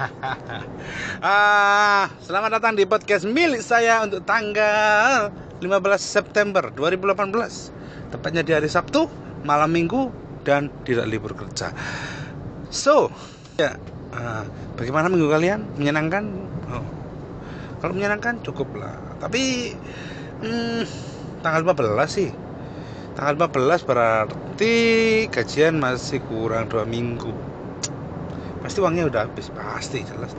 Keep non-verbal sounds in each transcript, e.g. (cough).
(laughs) ah, selamat datang di podcast milik saya untuk tanggal 15 September 2018. Tepatnya di hari Sabtu, malam Minggu, dan tidak libur kerja. So, ya, ah, bagaimana minggu kalian? Menyenangkan? Oh. Kalau menyenangkan cukup lah. Tapi hmm, tanggal 15 sih. Tanggal 15 berarti gajian masih kurang dua minggu pasti uangnya udah habis. Pasti jelas.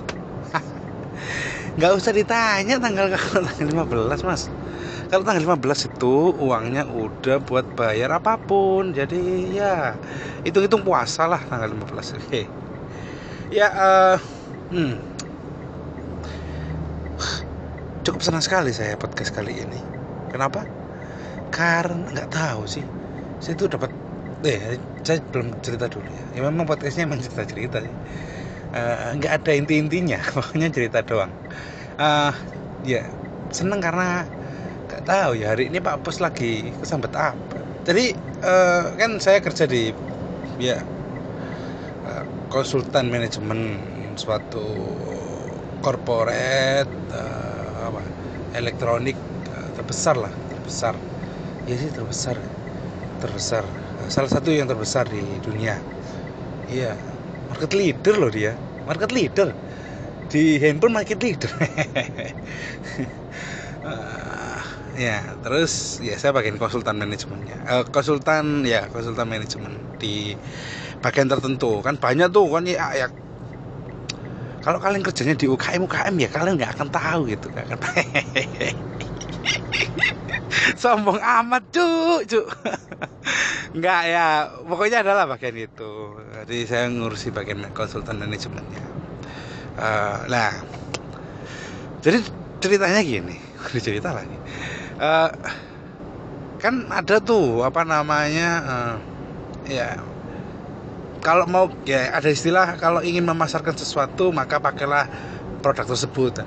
(laughs) Nggak usah ditanya tanggal (laughs) tanggal 15 mas. Kalau tanggal 15 itu uangnya udah buat bayar apa pun. Jadi ya hitung-hitung puasa lah tanggal 15 (laughs) oke. Ya uh, hmm. cukup senang sekali saya podcast kali ini. Kenapa? Karena nggak tahu sih. Saya tuh dapat eh saya belum cerita dulu ya, ya memang podcastnya emang cerita cerita sih uh, nggak ada inti intinya (laughs) pokoknya cerita doang. Uh, ya seneng karena nggak tahu ya hari ini Pak Pus lagi kesambet apa. Jadi uh, kan saya kerja di ya uh, konsultan manajemen suatu corporate uh, apa elektronik uh, terbesar lah terbesar. Ya sih terbesar terbesar salah satu yang terbesar di dunia. Iya. Market leader loh dia. Market leader. Di handphone market leader. Uh, (laughs) ya terus ya saya bagian konsultan manajemennya. Uh, konsultan ya konsultan manajemen di bagian tertentu. Kan banyak tuh kan ya, ya. Kalau kalian kerjanya di UKM UKM ya kalian nggak akan tahu gitu kan (laughs) sombong amat cuk cuk Enggak ya, pokoknya adalah bagian itu. Jadi saya ngurusi bagian konsultan manajemennya. Uh, nah, jadi ceritanya gini, (laughs) cerita lagi. Uh, kan ada tuh apa namanya, uh, ya kalau mau ya ada istilah kalau ingin memasarkan sesuatu maka pakailah produk tersebut.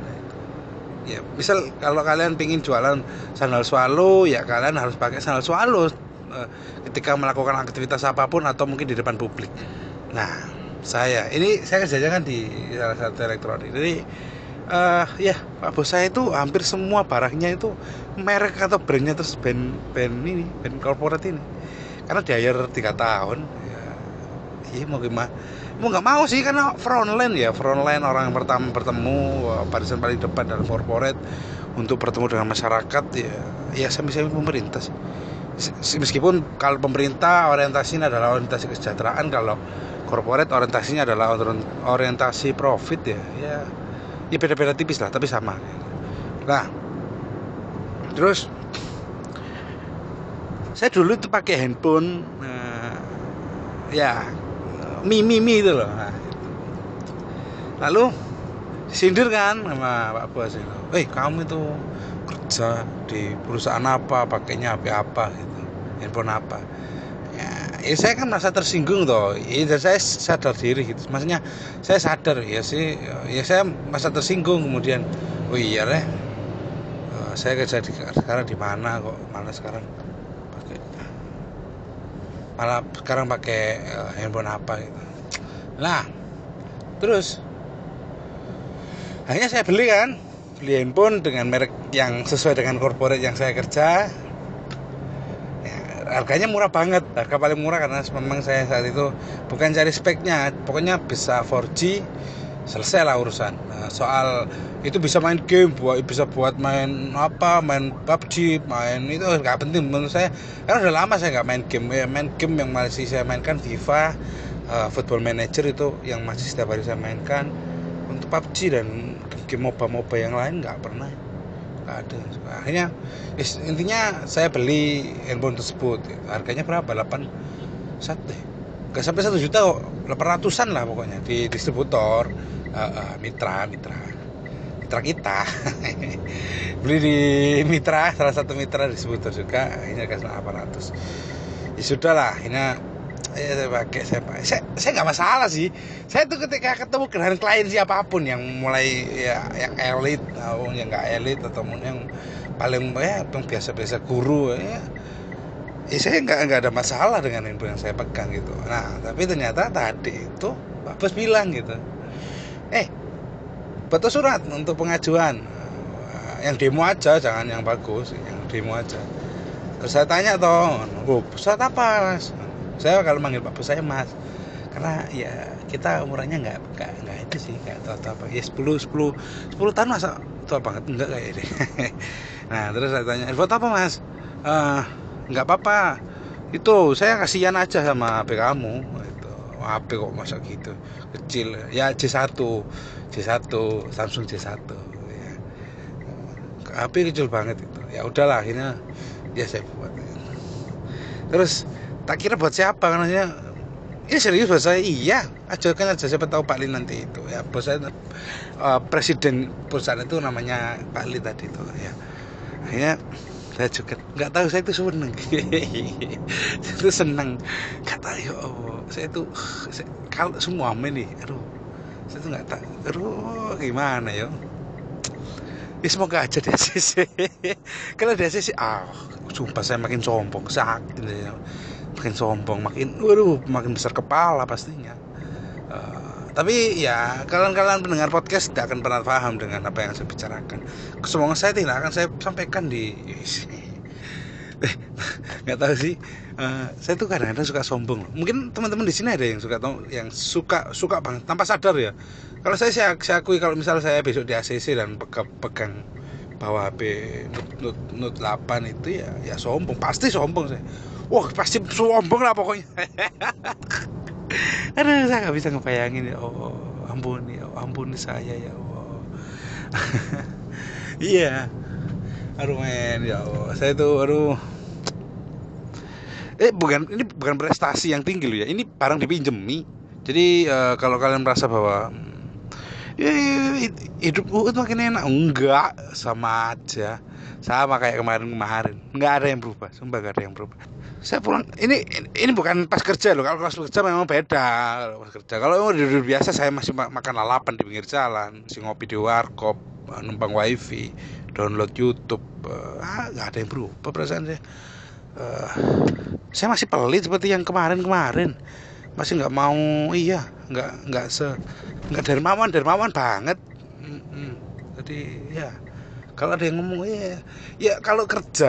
Ya, misal kalau kalian ingin jualan sandal swallow, ya kalian harus pakai sandal swallow Eh, ketika melakukan aktivitas apa pun atau mungkin di depan publik. Nah, saya ini saya kerjanya kan di salah satu elektronik. Jadi uh, ya Pak bos saya itu hampir semua barangnya itu merek atau brandnya terus band band ini band corporate ini karena di akhir tiga tahun ya, ya mau gimana mau nggak mau sih karena frontline ya frontline orang yang pertama bertemu barisan paling depan dalam corporate untuk bertemu dengan masyarakat ya ya sampai-sampai pemerintah sih. Meskipun kalau pemerintah orientasinya adalah orientasi kesejahteraan kalau korporat orientasinya adalah orientasi profit ya ya ya beda-beda tipis lah tapi sama. Nah terus saya dulu itu pakai handphone uh, ya mi mi mi itu loh. Nah, lalu sindir kan sama Pak Bos itu. Eh kamu itu kerja di perusahaan apa? Pakainya HP apa gitu handphone apa? Ya, ya saya kan merasa tersinggung toh. Ya saya sadar diri gitu. Maksudnya saya sadar ya sih ya saya merasa tersinggung kemudian. Oh iya deh saya kerja di, sekarang di mana kok? Malah sekarang malah sekarang pakai uh, handphone apa gitu. Nah terus. Hanya saya beli kan. Beli handphone dengan merek yang sesuai dengan corporate yang saya kerja. Ya, harganya murah banget. Harga paling murah karena memang saya saat itu bukan cari speknya. Pokoknya bisa 4G selesai lah urusan. Nah, soal itu bisa main game buat bisa buat main apa main PUBG main itu nggak penting menurut saya. Karena udah lama saya nggak main game ya main game yang masih saya mainkan FIFA uh, Football Manager itu yang masih setiap hari saya mainkan. Untuk PUBG dan game MOBA MOBA yang lain nggak pernah nggak ada. Akhirnya intinya saya beli handphone tersebut. Harganya berapa? 8 satu deh nggak sampai satu juta kok 800an lah pokoknya. Di distributor uh, uh, mitra mitra. Mitra kita. (laughs) Beli di mitra salah satu mitra distributor juga. Ini harga 800 ya sudah lah ini ya saya pakai saya pakai. Saya saya nggak masalah sih. Saya tuh ketika ketemu dengan klien siapa pun yang mulai ya yang elit atau yang nggak elit atau yang paling ya yang biasa-biasa guru ya ya saya nggak nggak ada masalah dengan info yang saya pegang gitu. Nah tapi ternyata tadi itu Pak Bos bilang gitu eh foto surat untuk pengajuan. Yang demo aja jangan yang bagus yang demo aja. Terus saya tanya toh oh, surat apa mas? Saya kalau manggil pak bos saya mas. Karena ya kita umurannya nggak nggak nggak itu sih nggak tahu tahu apa. Ya sepuluh sepuluh sepuluh tahun masa tua banget. Enggak kayak ini. (laughs) Nah terus saya tanya foto apa mas? Uh, nggak apa-apa. Itu saya kasihan aja sama HP kamu. Itu HP kok masa gitu. Kecil. Ya C1 C1 Samsung C1 ya. HP kecil banget itu. Ya udahlah akhirnya ya saya buat. Terus tak kira buat siapa karena ini serius buat saya? Iya. Ajukan aja siapa tahu Pak Li nanti itu. Ya bos saya uh, presiden perusahaan itu namanya Pak Li tadi itu ya. Akhirnya saya juga nggak tahu saya itu seneng. (laughs) Itu seneng. Tahu ya Allah. Saya itu saya, kalau semua ini aduh. Saya tuh nggak tahu. Aduh gimana ya? Ya semoga aja di ACC (laughs) kalau di ACC ah sumpah saya makin sombong. Sakit ya. Makin sombong makin waduh makin besar kepala pastinya. Uh, tapi ya kalian-kalian pendengar podcast tidak akan pernah paham dengan apa yang saya bicarakan. Semoga saya tidak akan saya sampaikan di nggak tahu sih. Uh, saya tuh kadang-kadang suka sombong. Mungkin teman-teman di sini ada yang suka yang suka suka banget tanpa sadar ya. Kalau saya saya, saya akui kalau misal saya besok di ACC dan pegang, pegang bawa HP Note, Note, Note 8 itu ya ya sombong. Pasti sombong saya. Wah pasti sombong lah pokoknya (laughs) aduh saya nggak bisa ngebayangin ya oh ampuni ya ampuni saya ya Allah. (laughs) Iya. Aduh men ya Allah. Saya tuh aduh. Eh bukan ini bukan prestasi yang tinggi loh ya. Ini barang dipinjemi. Jadi uh, kalau kalian merasa bahwa ya, hidup itu makin enak enggak sama aja. Sama kayak kemarin-kemarin. Nggak ada yang berubah sumpah nggak ada yang berubah saya pulang ini ini bukan pas kerja loh. Kalau pas kerja memang beda. Pas kerja kalau di biasa saya masih makan lalapan di pinggir jalan. Masih ngopi di warkop numpang wifi download YouTube. Ah nggak ada yang berubah perasaan saya. Uh, saya masih pelit seperti yang kemarin-kemarin. Masih nggak mau iya nggak nggak se nggak dermawan dermawan banget. Mm -mm. jadi ya kalau ada yang ngomong ya ya kalau kerja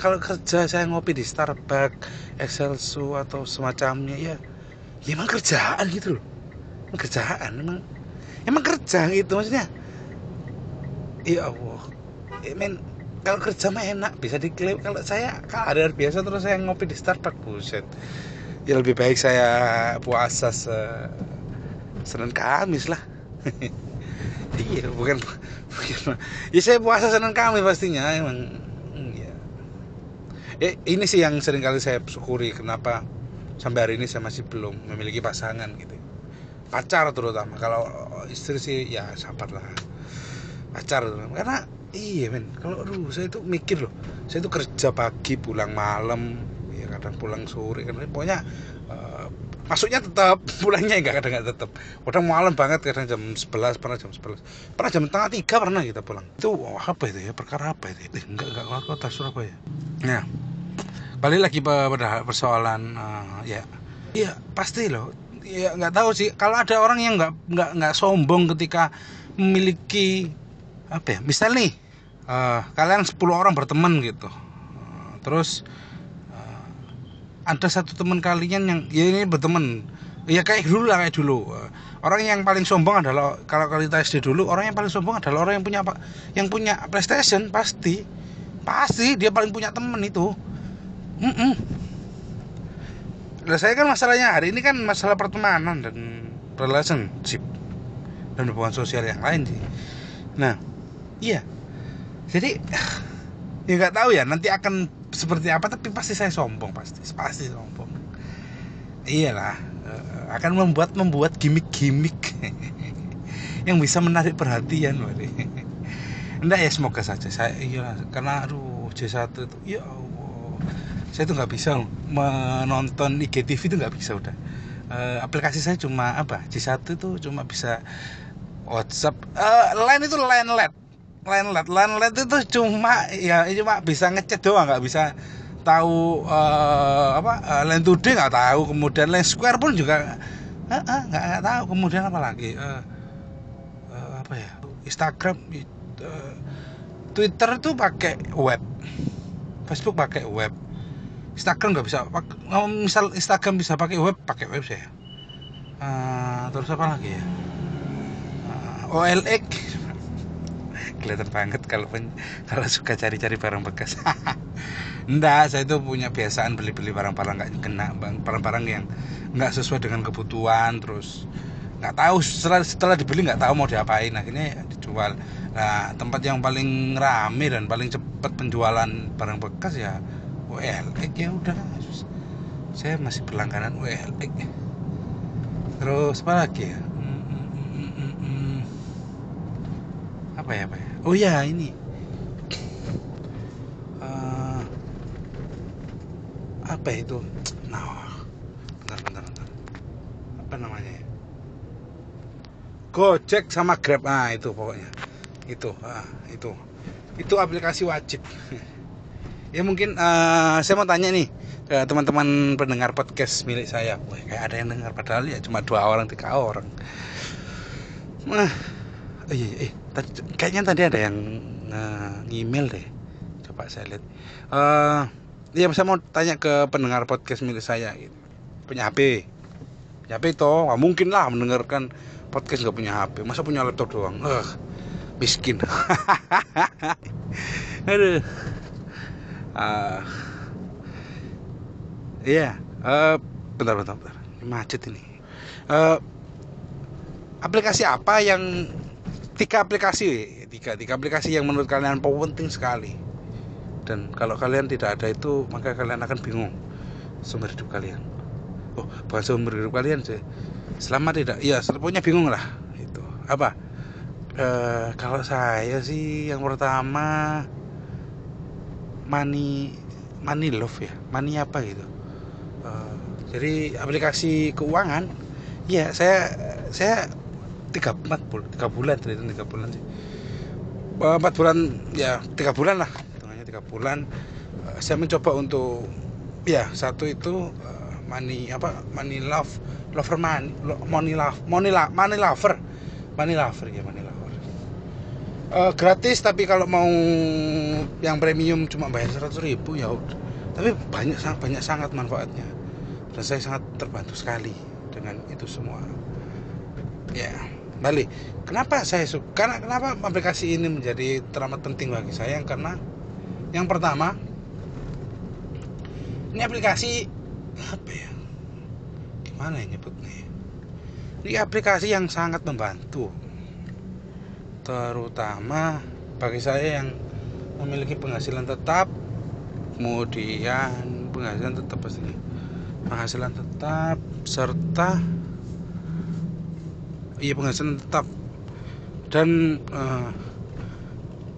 kalau kerja saya ngopi di Starbucks Excelsu atau semacamnya ya ya emang kerjaan gitu loh. Emang kerjaan emang emang kerja gitu maksudnya. Ya Allah ya, men kalau kerja mah enak bisa diklaim. Kalau saya kalau ada biasa terus saya ngopi di Starbucks buset. Ya lebih baik saya puasa se Senin Kamis lah (laughs) iya bukan bukan. Ya saya puasa senin kami pastinya emang. Ya eh, ini sih yang sering kali saya syukuri kenapa sampai hari ini saya masih belum memiliki pasangan gitu. Pacar terutama kalau istri sih ya sabar lah pacar karena iya men kalau aduh saya itu mikir loh saya itu kerja pagi pulang malam ya kadang pulang sore kan. Pokoknya uh, masuknya tetap (laughs) pulangnya enggak kadang enggak tetap. Kadang malam banget kadang jam 11 pernah jam 11 pernah jam tengah tiga pernah kita pulang. Itu oh, apa itu ya? Perkara apa itu? Eh, enggak enggak keluar kota Surabaya. Ya balik lagi pada persoalan uh, ya. Iya pasti loh. Ya nggak tahu sih. Kalau ada orang yang nggak nggak nggak sombong ketika memiliki apa ya? Misal nih uh, kalian 10 orang berteman gitu. Uh, terus ada satu teman kalian yang ya ini berteman. Ya kayak dulu lah kayak dulu. Orang yang paling sombong adalah kalau kita SD dulu orang yang paling sombong adalah orang yang punya apa yang punya PlayStation pasti. Pasti dia paling punya temen itu. Mm -mm. Saya kan masalahnya hari ini kan masalah pertemanan dan relationship dan hubungan sosial yang lain sih nah iya. Jadi ya nggak tahu ya nanti akan seperti apa tapi pasti saya sombong pasti pasti sombong. Iyalah eh, akan membuat membuat gimmick-gimmick (laughs) yang bisa menarik perhatian enggak ya semoga saja. Saya iya karena aduh J1 itu ya Allah. Saya tuh nggak bisa menonton IGTV itu nggak bisa udah. Uh, aplikasi saya cuma apa? J1 itu cuma bisa WhatsApp uh, line itu line LED landlord. Landlord itu cuma ya cuma bisa ngecek doang nggak bisa tahu uh, apa uh, land nggak tahu. Kemudian land square pun juga nggak uh, uh, tahu. Kemudian apa lagi? Uh, uh, apa ya? Instagram uh, Twitter tuh pakai web. Facebook pakai web. Instagram nggak bisa. Misal Instagram bisa pakai web pakai web saya. Uh, terus apa lagi ya? Uh, OLX kelihatan banget kalau (laughs) kalau suka cari-cari barang bekas. (laughs) Enggak, saya itu punya kebiasaan beli-beli barang-barang nggak kena barang-barang yang nggak sesuai dengan kebutuhan terus nggak tahu setelah setelah dibeli nggak tahu mau diapain. Akhirnya dijual. Nah tempat yang paling rame dan paling cepat penjualan barang bekas ya WLX ya udah. Saya masih berlangganan WLX terus apa lagi ya? Hmm, hmm, hmm, apa ya apa ya oh ya ini. Uh, apa itu? Nah bentar bentar bentar. Apa namanya? Ya Gojek sama Grab. Nah itu pokoknya. Itu ah, itu. Itu aplikasi wajib. (laughs) Ya mungkin uh, saya mau tanya nih ke teman-teman pendengar podcast milik saya. Wah, kayak ada yang dengar padahal ya cuma dua orang tiga orang. Nah eh, eh, tadi, kayaknya tadi ada yang uh, email deh. Coba saya lihat. Uh, ya saya mau tanya ke pendengar podcast milik saya gitu. punya HP punya HP itu nggak mungkin lah mendengarkan podcast nggak punya HP masa punya laptop doang? (laughs) Eh miskin. Aduh. Uh, iya. Uh, bentar bentar bentar. Macet ini. Uh, aplikasi apa yang tiga aplikasi tiga tiga aplikasi yang menurut kalian penting sekali. Dan kalau kalian tidak ada itu maka kalian akan bingung sumber hidup kalian. Oh bukan sumber hidup kalian sih. Selama tidak ya punya bingung lah itu apa? E, kalau saya sih yang pertama money money love ya money apa gitu. E, jadi aplikasi keuangan ya saya saya tiga empat bulan tiga bulan terhitung tiga bulan sih. Eh, empat bulan ya tiga bulan lah. Hitungannya tiga bulan. Saya mencoba untuk ya satu itu money apa money love lover money money love money la, money lover. Money lover ya money lover. Gratis tapi kalau mau yang premium cuma bayar seratus ribu ya tapi banyak sangat banyak sangat manfaatnya. Dan saya sangat terbantu sekali dengan itu semua. Ya balik kenapa saya suka karena kenapa aplikasi ini menjadi teramat penting bagi saya? Karena yang pertama ini aplikasi apa ya? Mana ya nyebutnya ini aplikasi yang sangat membantu terutama bagi saya yang memiliki penghasilan tetap kemudian penghasilan tetap pasti penghasilan tetap serta iya penghasilan tetap. Dan uh,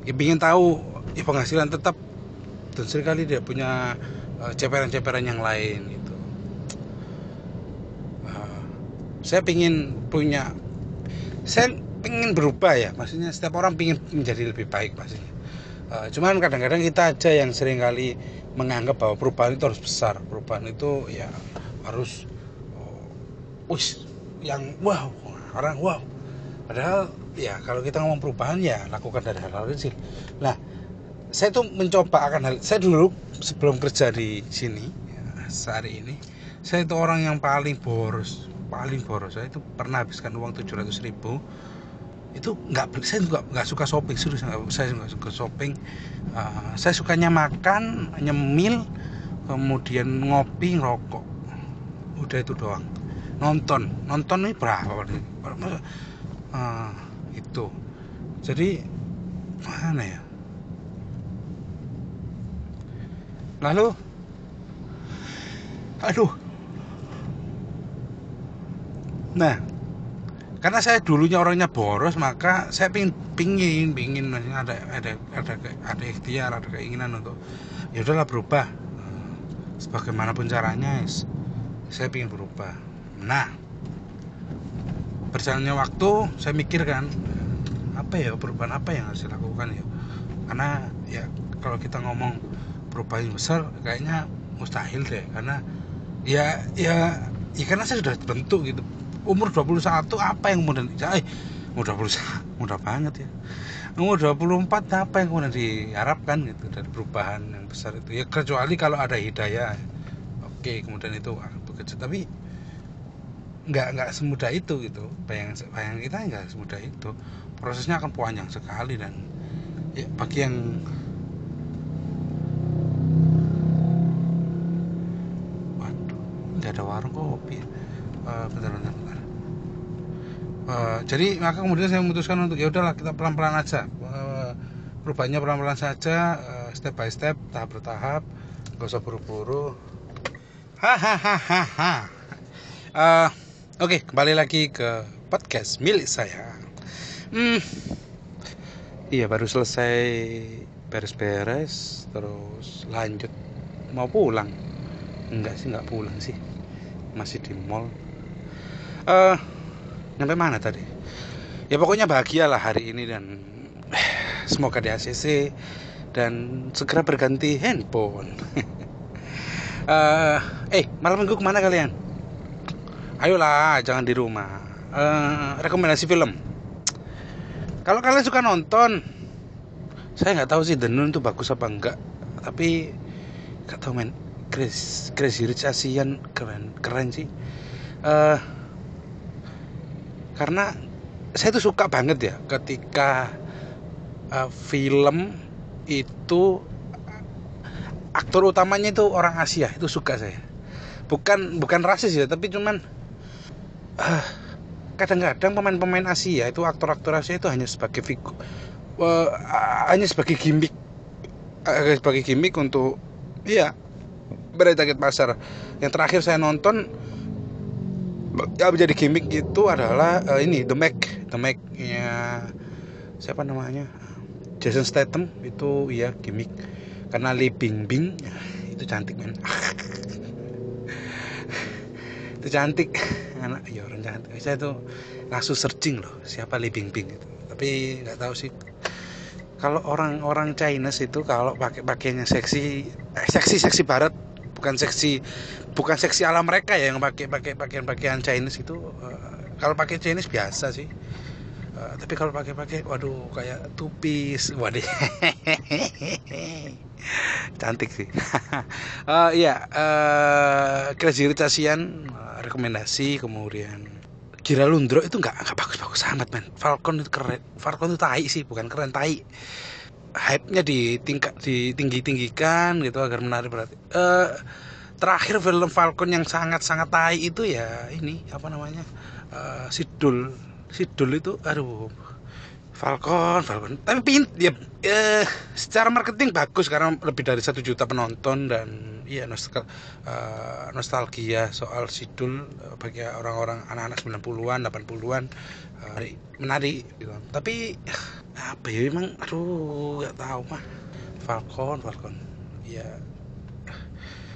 ya ingin tahu ya penghasilan tetap. Dan sering kali dia punya uh, ceperan-ceperan yang lain gitu. Saya ingin punya saya ingin berubah ya. Maksudnya setiap orang ingin menjadi lebih baik pastinya uh, cuman kadang-kadang kita aja yang sering kali menganggap bahwa perubahan itu harus besar. Perubahan itu ya harus uh, yang wow orang wow. Padahal ya kalau kita ngomong perubahan ya lakukan dari hal-hal kecil. Nah saya tuh mencoba akan hal saya dulu sebelum kerja di sini ya, sehari ini saya itu orang yang paling boros paling boros. Saya itu pernah habiskan uang 700 ribu. Itu nggak saya nggak nggak suka shopping serius saya nggak suka shopping. Uh, saya sukanya makan nyemil kemudian ngopi ngerokok. Udah itu doang nonton. Nonton ini berapa uh, itu. Jadi mana ya? Lalu? Aduh. Nah, karena saya dulunya orangnya boros, maka saya pingin pingin pingin ada ada ada ada ikhtiar, ada keinginan untuk ya udahlah berubah. Sebagaimanapun caranya, saya pingin berubah. Nah, berjalannya waktu, saya mikirkan apa ya perubahan apa yang harus dilakukan ya. Karena ya kalau kita ngomong perubahan besar, kayaknya mustahil deh, karena ya ya ya karena saya sudah bentuk gitu. Umur 21 apa yang kemudian eh udah berusaha (laughs) mudah banget ya. Umur 24 apa yang kemudian diharapkan gitu dari perubahan yang besar itu? Ya kecuali kalau ada hidayah. Oke kemudian itu bekerja. Tapi nggak nggak semudah itu gitu. Bayang bayang kita nggak semudah itu. Prosesnya akan panjang sekali dan ya bagi yang waduh nggak ada warung kopi uh, bentar bentar, bentar. Uh, jadi maka kemudian saya memutuskan untuk ya udahlah kita pelan pelan aja. Uh, perubahannya pelan pelan saja uh, step by step tahap bertahap gak usah buru buru hahaha uh, oke kembali lagi ke podcast milik saya hmm, iya baru selesai beres-beres terus lanjut mau pulang enggak sih nggak pulang sih masih di mall uh, Sampai mana tadi? Ya pokoknya bahagialah hari ini dan (sighs) semoga di ACC dan segera berganti handphone. uh, (laughs) eh malam minggu ke mana kalian? Ayolah jangan di rumah. Uh, rekomendasi film. Kalau kalian suka nonton, saya nggak tahu sih The Nun itu bagus apa enggak. Tapi nggak tahu men. Crazy, Crazy Rich Asian keren keren sih. Uh, karena saya tuh suka banget ya ketika uh, film itu aktor utamanya itu orang Asia itu suka saya bukan bukan rasis ya tapi cuman kadang-kadang pemain-pemain Asia itu aktor-aktor Asia itu hanya sebagai figur uh, hanya sebagai gimmick. Uh, sebagai gimmick untuk iya berada target pasar. Yang terakhir saya nonton ya menjadi gimmick itu adalah uh, ini The Mac. The Mac ya siapa namanya? Jason Statham itu ya gimmick. Karena Lee Bing Bing (laughs) itu cantik men (laughs) itu cantik. (laughs) Anak ya orang cantik. Saya tuh langsung searching loh siapa Lee Bing Bing itu. Tapi nggak tahu sih. Kalau orang-orang Chinese itu kalau pakai pakainya seksi eh, seksi seksi barat bukan seksi bukan seksi ala mereka ya yang pakai pakai pakaian pakaian Chinese itu uh, kalau pakai Chinese biasa sih uh, tapi kalau pakai pakai waduh kayak tupis waduh (laughs) cantik sih uh, ya uh, Crazy Rich uh, rekomendasi kemudian Kira Lundro itu nggak nggak bagus-bagus amat men Falcon itu keren Falcon itu tai sih bukan keren tai hype-nya ditingkat ditinggi-tinggikan gitu agar menarik berarti. Uh, terakhir film Falcon yang sangat-sangat tai itu ya ini apa namanya? Uh, Sidul. Sidul itu aduh Falcon, Falcon. Tapi pin ya uh, secara marketing bagus karena lebih dari satu juta penonton dan iya nostal uh, nostalgia soal Sidul uh, bagi orang-orang anak-anak 90-an, 80-an uh, menarik gitu. Tapi apa ya emang aduh nggak tahu mah Falcon Falcon ya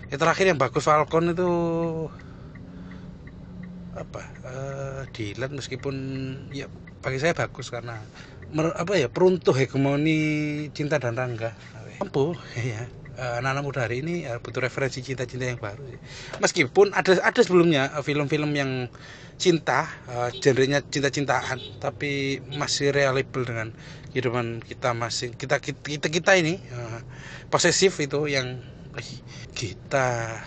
ya terakhir yang bagus Falcon itu apa uh, Dylan meskipun ya bagi saya bagus karena mer, apa ya peruntuh hegemoni cinta dan rangga. Mampu. Ya anak-anak muda hari ini uh, butuh referensi cinta-cinta yang baru meskipun ada ada sebelumnya film-film yang cinta uh, genrenya cinta-cintaan tapi masih reliable dengan kehidupan kita masing kita kita kita ini uh, posesif itu yang kita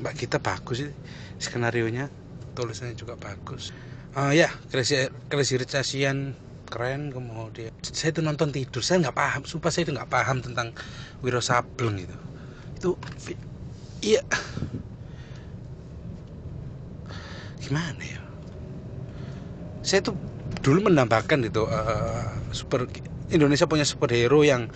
mbak kita bagus sih skenario nya tulisannya juga bagus. Uh, ya kreasi kreasi Asian keren kemudian saya itu nonton tidur saya nggak paham sumpah saya itu nggak paham tentang Wiro Sableng itu itu iya. Gimana ya? Saya tuh dulu menambahkan itu uh, super Indonesia punya superhero yang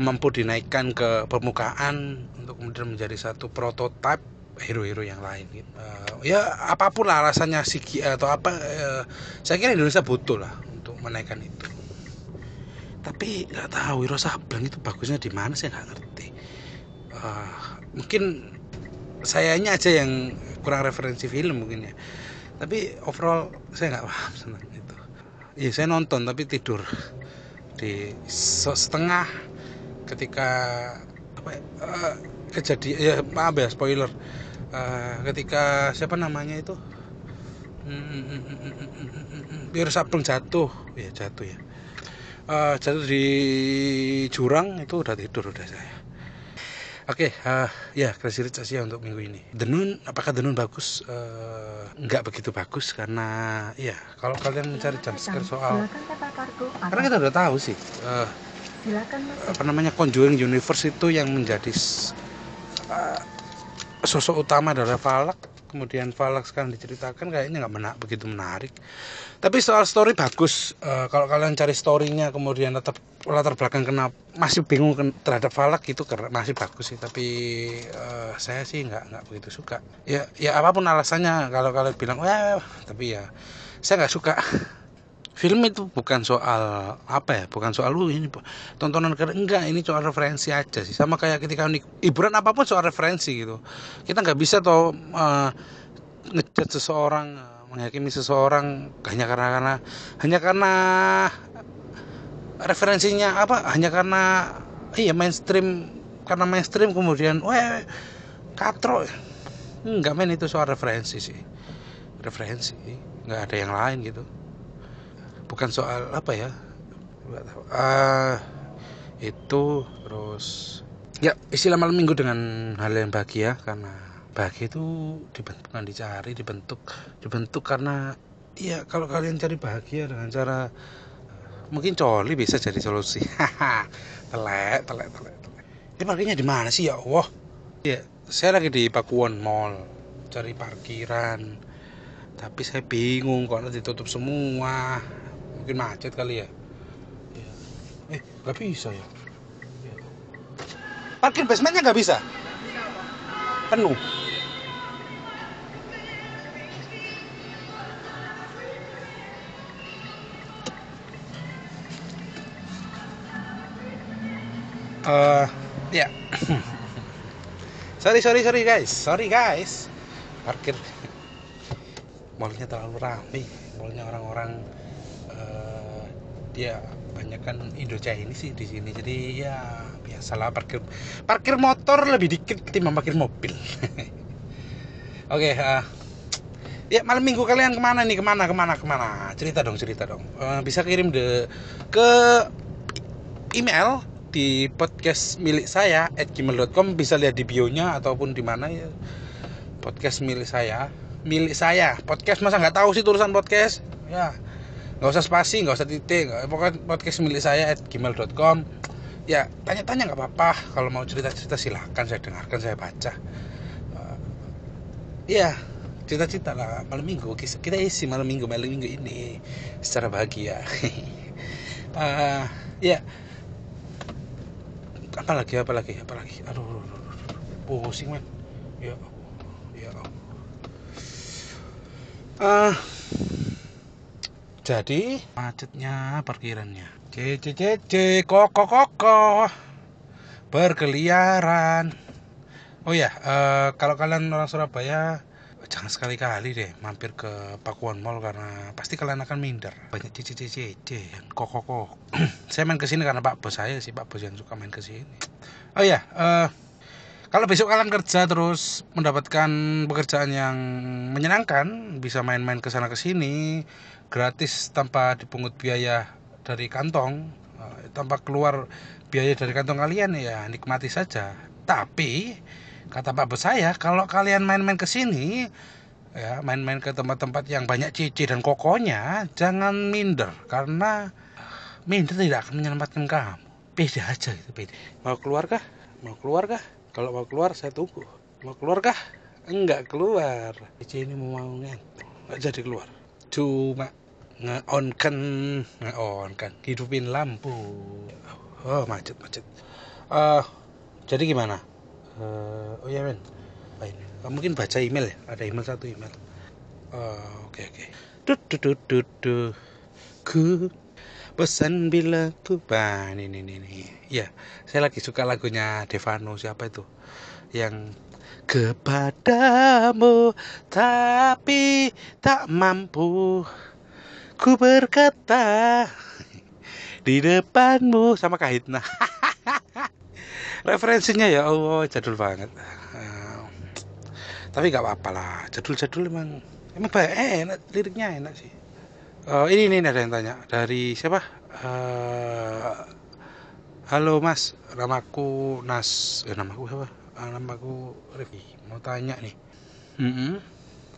mampu dinaikkan ke permukaan untuk kemudian menjadi satu prototipe hero-hero yang lain. Gitu. Uh, ya apa pun lah alasannya sih atau apa uh, saya kira Indonesia butuh lah untuk menaikkan itu. Tapi nggak tahu Wiro Sableng itu bagusnya di mana saya nggak ngerti. Uh, mungkin sayanya aja yang kurang referensi film mungkin ya. Tapi overall saya nggak paham tentang itu. Iya saya nonton tapi tidur. Di setengah ketika apa uh, kejadian ya maaf ya spoiler uh, ketika siapa namanya itu biar sableng jatuh ya jatuh ya uh, jatuh di jurang itu udah tidur udah saya Oke, okay, uh, ya Crazy Rich Asia untuk minggu ini. Denun, apakah Denun bagus? Uh, nggak begitu bagus karena ya kalau kalian mencari jumpscare soal, karena kita udah tahu sih. Uh. Apa namanya Conjuring Universe itu yang menjadi uh, sosok utama adalah Falak. Kemudian Falak sekarang diceritakan kayaknya nggak menak begitu menarik. Tapi soal story bagus. Uh, kalau kalian cari storynya kemudian tetap latar belakang kenapa masih bingung terhadap Falak itu masih bagus sih. Tapi uh, saya sih nggak nggak begitu suka. Ya ya apa pun alasannya kalau kalian bilang wah tapi ya saya nggak suka (laughs) film itu bukan soal apa ya bukan soal lu ini tontonan keren. Enggak ini soal referensi aja sih. Sama kayak ketika hiburan apa pun soal referensi gitu. Kita nggak bisa toh uh, ngejat seseorang menghakimi seseorang hanya karena karena hanya karena referensinya apa? Hanya karena iya mainstream karena mainstream kemudian wah katro enggak main itu soal referensi sih. Referensi nggak ada yang lain gitu bukan soal apa ya uh, itu terus ya istilah malam minggu dengan hal yang bahagia karena bahagia itu dibentuk bukan dicari dibentuk dibentuk karena ya kalau kalian cari bahagia dengan cara mungkin coli bisa jadi solusi. (laughs) Telek telek telek telek. Ini parkirnya di mana sih ya Allah? Ya saya lagi di Pakuwon Mall cari parkiran. Tapi saya bingung kok ditutup semua mungkin macet kali ya, ya. eh nggak bisa ya? Parkir basementnya nggak bisa? Penuh. Uh, ya. (clears throat) Sorry sorry sorry guys. Sorry guys. Parkir. Mallnya terlalu ramai mallnya orang-orang ya banyak kan Indo ini sih di sini. Jadi ya biasalah parkir parkir motor lebih dikit ketimbang parkir mobil. (laughs) Oke okay, uh, ya malam minggu kalian ke mana nih? Ke mana ke mana ke mana? Cerita dong cerita dong. Uh, bisa kirim de ke email di podcast milik saya at gmail.com bisa lihat di bionya ataupun di mana ya. Podcast milik saya. Milik saya. Podcast masa nggak tahu sih tulisan podcast? Ya nggak usah spasi nggak usah titik. Pokoknya podcast milik saya at gmail.com ya tanya-tanya nggak apa-apa. Kalau mau cerita-cerita silahkan saya dengarkan saya baca. Uh, ya cerita-cerita lah. Malam minggu. Kita isi malam minggu malam minggu ini secara bahagia. Uh, (laughs) ya. Apa lagi apa lagi apa lagi? Aduh, pusing man ya ya uh, jadi macetnya parkirannya. Cc koko koko berkeliaran. Oh ya uh, kalau kalian orang Surabaya jangan sekali-kali deh mampir ke Pakuan Mall karena pasti kalian akan minder. Banyak cici yang koko koko saya main ke sini karena Pak Bos saya sih Pak Bos yang suka main ke sini. Oh ya uh, kalau besok kalian kerja terus mendapatkan pekerjaan yang menyenangkan bisa main-main ke sana ke sini gratis tanpa dipungut biaya dari kantong eh, tanpa keluar biaya dari kantong kalian ya nikmati saja. Tapi kata Pak Bos saya kalau kalian main-main ke sini ya main-main ke tempat-tempat yang banyak cici dan kokonya jangan minder karena minder tidak akan menyelamatkan kamu. Beda aja itu beda. Mau keluar kah mau keluar kah kalau mau keluar saya tunggu. Mau keluar kah? Enggak keluar. Cici ini mau ngantuk. Nggak jadi keluar. Cuma nge-on kan nge-on kan hidupin lampu. Oh macet macet. Uh, jadi gimana? Uh, oh ya men Baik. Uh, mungkin baca email ya? Ada email satu email. Oke oke. Tut tut tut tut ku pesan bila ku ban ini ini ini ya saya lagi suka lagunya Devano siapa itu? Yang kepadamu tapi tak mampu Ku berkata di depanmu. Sama Kahitna. (laughs) Referensinya ya Allah jadul banget. Tapi gak apa-apa lah, jadul-jadul emang emang baik eh, enak liriknya enak sih uh, ini ini ada yang tanya. Dari siapa? Uh, halo mas. Namaku Nas. Eh namaku siapa? Uh, namaku Rifki. Mau tanya nih. Mm -hmm.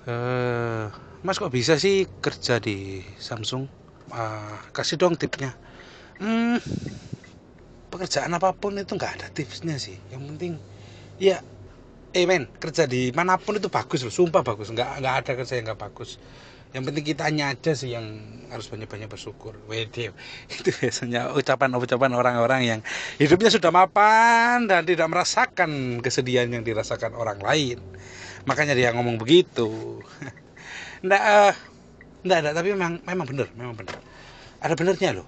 uh, mas kok bisa sih kerja di Samsung? Uh, kasih dong tipsnya. Hmm, pekerjaan apa pun itu nggak ada tipsnya sih. Yang penting ya eh men kerja di mana pun itu bagus loh. Sumpah bagus. Nggak nggak ada kerja yang nggak bagus yang penting kita hanya aja sih yang harus banyak-banyak bersyukur. Wede, (laughs) itu biasanya ucapan-ucapan orang-orang yang hidupnya sudah mapan dan tidak merasakan kesedihan yang dirasakan orang lain. Makanya dia ngomong begitu. (laughs) Ndak uh, ndak ada tapi memang memang benar memang benar. Ada benernya loh.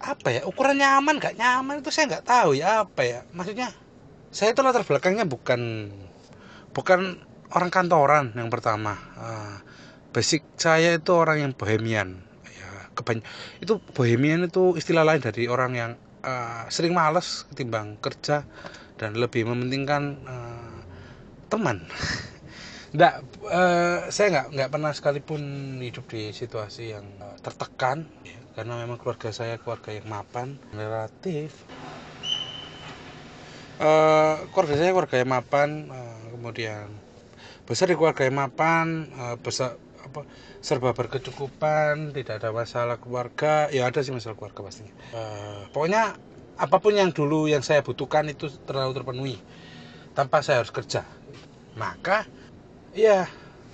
Apa ya ukuran nyaman gak nyaman itu saya nggak tahu ya apa ya. Maksudnya saya itu latar belakangnya bukan bukan orang kantoran yang pertama. Uh, basic saya itu orang yang bohemian. Ya kebany itu bohemian itu istilah lain dari orang yang uh, sering malas ketimbang kerja dan lebih mementingkan uh, teman. (laughs) Nggak, uh, saya nggak nggak pernah sekalipun hidup di situasi yang uh, tertekan ya, karena memang keluarga saya keluarga yang mapan relatif. Uh, keluarga saya keluarga yang mapan uh, kemudian besar di keluarga yang mapan uh, besar apa serba berkecukupan tidak ada masalah keluarga. Ya ada sih masalah keluarga pastinya. Uh, pokoknya apa pun yang dulu yang saya butuhkan itu terlalu terpenuhi. Tanpa saya harus kerja. Maka ya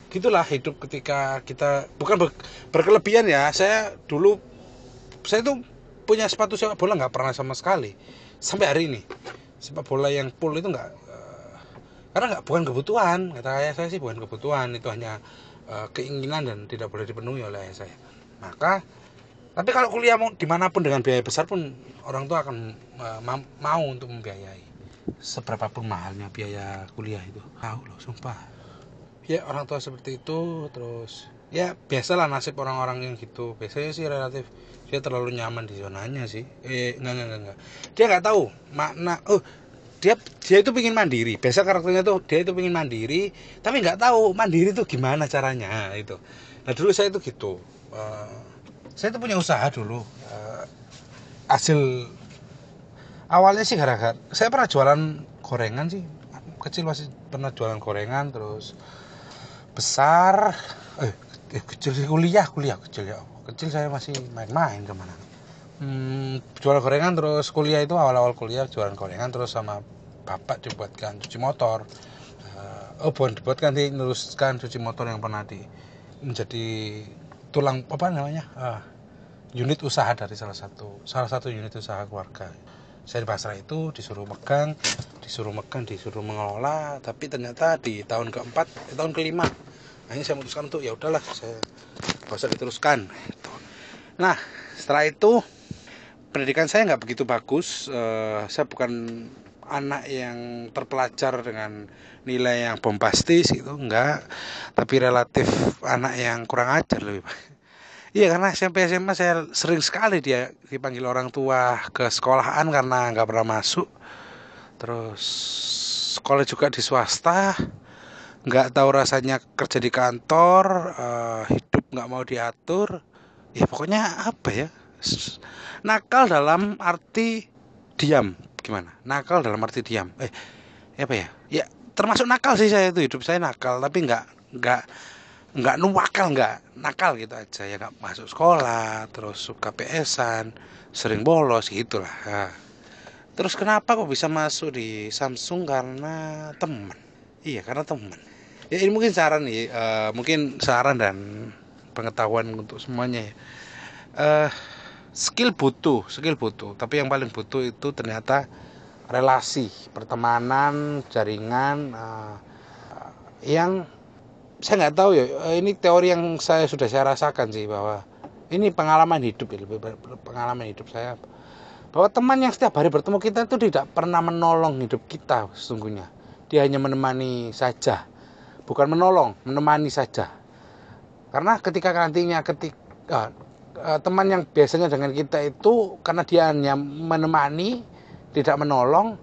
gitulah hidup ketika kita bukan ber, berkelebihan ya. Saya dulu saya tuh punya sepatu sepak bola nggak pernah sama sekali. Sampai hari ini. Sepak bola yang full itu nggak karena nggak bukan kebutuhan. Kata ayah saya sih bukan kebutuhan. Itu hanya uh, keinginan dan tidak boleh dipenuhi oleh ayah saya. Maka tapi kalau kuliah mau di mana pun dengan biaya besar pun orang tua akan uh, mau untuk membiayai. Seberapa pun mahalnya biaya kuliah itu. Tahu loh sumpah. Ya orang tua seperti itu terus ya biasalah nasib orang-orang yang gitu. Biasanya sih relatif dia terlalu nyaman di zonanya sih. Eh enggak enggak enggak. Dia nggak tahu makna oh dia dia itu pingin mandiri. Biasa karakternya tuh dia itu pingin mandiri tapi nggak tahu mandiri itu gimana caranya itu. Nah dulu saya itu gitu. Uh, saya itu punya usaha dulu. Uh, hasil awalnya sih gara-gara saya pernah jualan gorengan sih. Kecil masih pernah jualan gorengan terus besar eh, kecil kuliah kuliah kecil ya. Kecil saya masih main-main ke mana hmm, jual gorengan terus kuliah itu awal-awal kuliah jualan gorengan terus sama bapak dibuatkan cuci motor. Uh, oh bukan dibuatkan sih meneruskan cuci motor yang pernah di menjadi tulang apa namanya uh, unit usaha dari salah satu salah satu unit usaha keluarga. Saya di pasar itu disuruh megang disuruh megang disuruh mengelola tapi ternyata di tahun keempat di tahun kelima akhirnya saya memutuskan untuk ya udahlah saya usah diteruskan nah setelah itu pendidikan saya nggak begitu bagus uh, saya bukan anak yang terpelajar dengan nilai yang bombastis itu enggak tapi relatif anak yang kurang ajar lebih (laughs) Iya karena SMP SMA saya sering sekali dia dipanggil orang tua ke sekolahan karena nggak pernah masuk. Terus sekolah juga di swasta, nggak tahu rasanya kerja di kantor, uh, hidup nggak mau diatur. Ya pokoknya apa ya? Nakal dalam arti diam. Gimana? Nakal dalam arti diam. Eh apa ya? Ya termasuk nakal sih saya itu. Hidup saya nakal tapi nggak nggak nggak nuwakal nggak nakal gitu aja. Ya nggak masuk sekolah terus suka PSan sering bolos gitulah. Nah. terus kenapa kok bisa masuk di Samsung? Karena teman. Iya karena teman. Ya ini mungkin saran nih uh, mungkin saran dan pengetahuan untuk semuanya ya. Uh, skill butuh skill butuh. Tapi yang paling butuh itu ternyata relasi pertemanan jaringan uh, yang saya nggak tahu ya. Ini teori yang saya sudah saya rasakan sih bahwa ini pengalaman hidup ya lebih pengalaman hidup saya. Bahwa teman yang setiap hari bertemu kita itu tidak pernah menolong hidup kita sesungguhnya. Dia hanya menemani saja. Bukan menolong menemani saja. Karena ketika nantinya ketika uh, teman yang biasanya dengan kita itu karena dia hanya menemani tidak menolong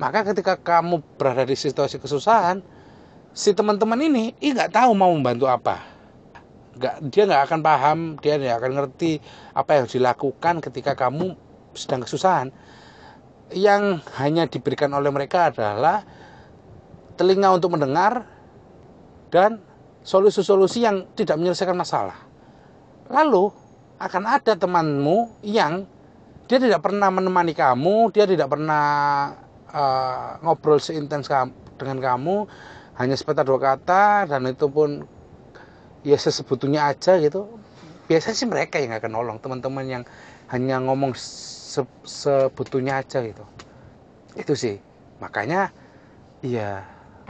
maka ketika kamu berada di situasi kesusahan si teman-teman ini ih nggak tahu mau membantu apa nggak dia nggak akan paham dia nggak akan ngerti apa yang dilakukan ketika kamu sedang kesusahan yang hanya diberikan oleh mereka adalah telinga untuk mendengar dan solusi-solusi yang tidak menyelesaikan masalah. Lalu akan ada temanmu yang dia tidak pernah menemani kamu, dia tidak pernah uh, ngobrol seintens dengan kamu, hanya sepatah dua kata dan itu pun ya sesebutnya aja gitu. Biasanya sih mereka yang akan nolong teman-teman yang hanya ngomong se sebetulnya aja gitu. Itu sih. Makanya iya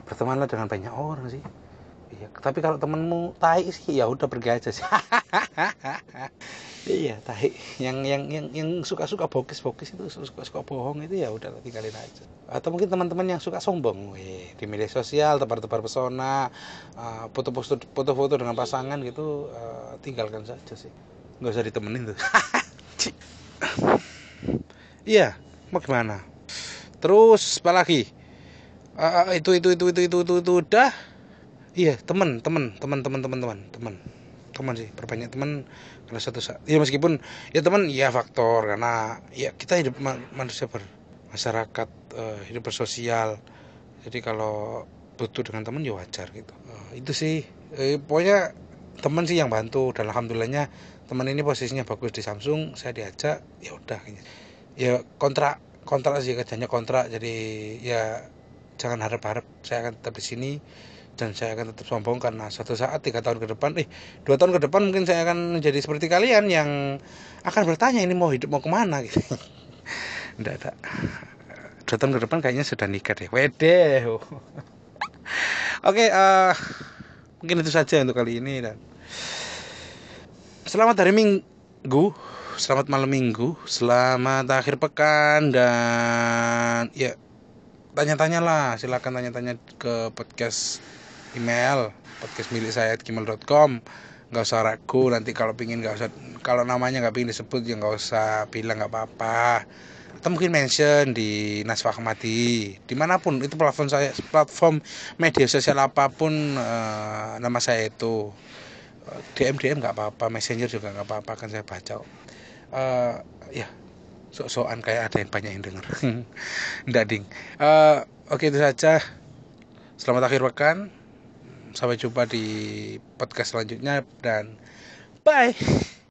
bertemanlah dengan banyak orang sih. Iya tapi kalau temenmu tai sih ya udah pergi aja sih (laughs) iya tai. Yang yang yang yang suka suka bokis bokis itu suka suka bohong itu ya udah tinggalin aja. Atau mungkin teman-teman yang suka sombong Wih, di media sosial tebar-tebar pesona uh, foto-foto foto-foto dengan pasangan gitu uh, tinggalkan saja sih. Nggak usah ditemenin tuh. (laughs) Iya mau gimana? Terus apa lagi uh, itu, itu itu itu itu itu itu udah? Iya teman teman teman teman teman teman teman teman sih perbanyak teman karena satu saat ya meskipun ya teman ya faktor karena ya kita hidup manusia bermasyarakat uh, hidup bersosial. Jadi kalau butuh dengan teman ya wajar gitu. Uh, itu sih. Eh, pokoknya teman sih yang bantu dan alhamdulillahnya teman ini posisinya bagus di Samsung saya diajak ya udah ya kontrak kontrak sih kerjanya kontrak jadi ya jangan harap-harap saya akan tetap di sini dan saya akan tetap sombong karena suatu saat tiga tahun ke depan eh dua tahun ke depan mungkin saya akan menjadi seperti kalian yang akan bertanya ini mau hidup mau ke mana gitu. (laughs) Enggak ada dua tahun ke depan kayaknya sudah nikah deh. Wede (laughs) oke okay, uh, mungkin itu saja untuk kali ini dan Selamat hari Minggu, selamat malam Minggu, selamat akhir pekan dan ya tanya-tanya lah, silakan tanya-tanya ke podcast email podcast milik saya gmail.com nggak usah ragu nanti kalau pingin nggak usah kalau namanya nggak pingin disebut ya nggak usah bilang nggak apa-apa. Atau mungkin mention di Nasfa Kemati di mana pun itu platform saya platform media sosial apa pun uh, nama saya itu. DM DM nggak apa-apa messenger juga nggak apa-apa kan saya baca uh, ya sok-sokan kayak ada yang banyak yang denger. (laughs) Ding. Uh, oke itu saja. Selamat akhir pekan sampai jumpa di podcast selanjutnya dan bye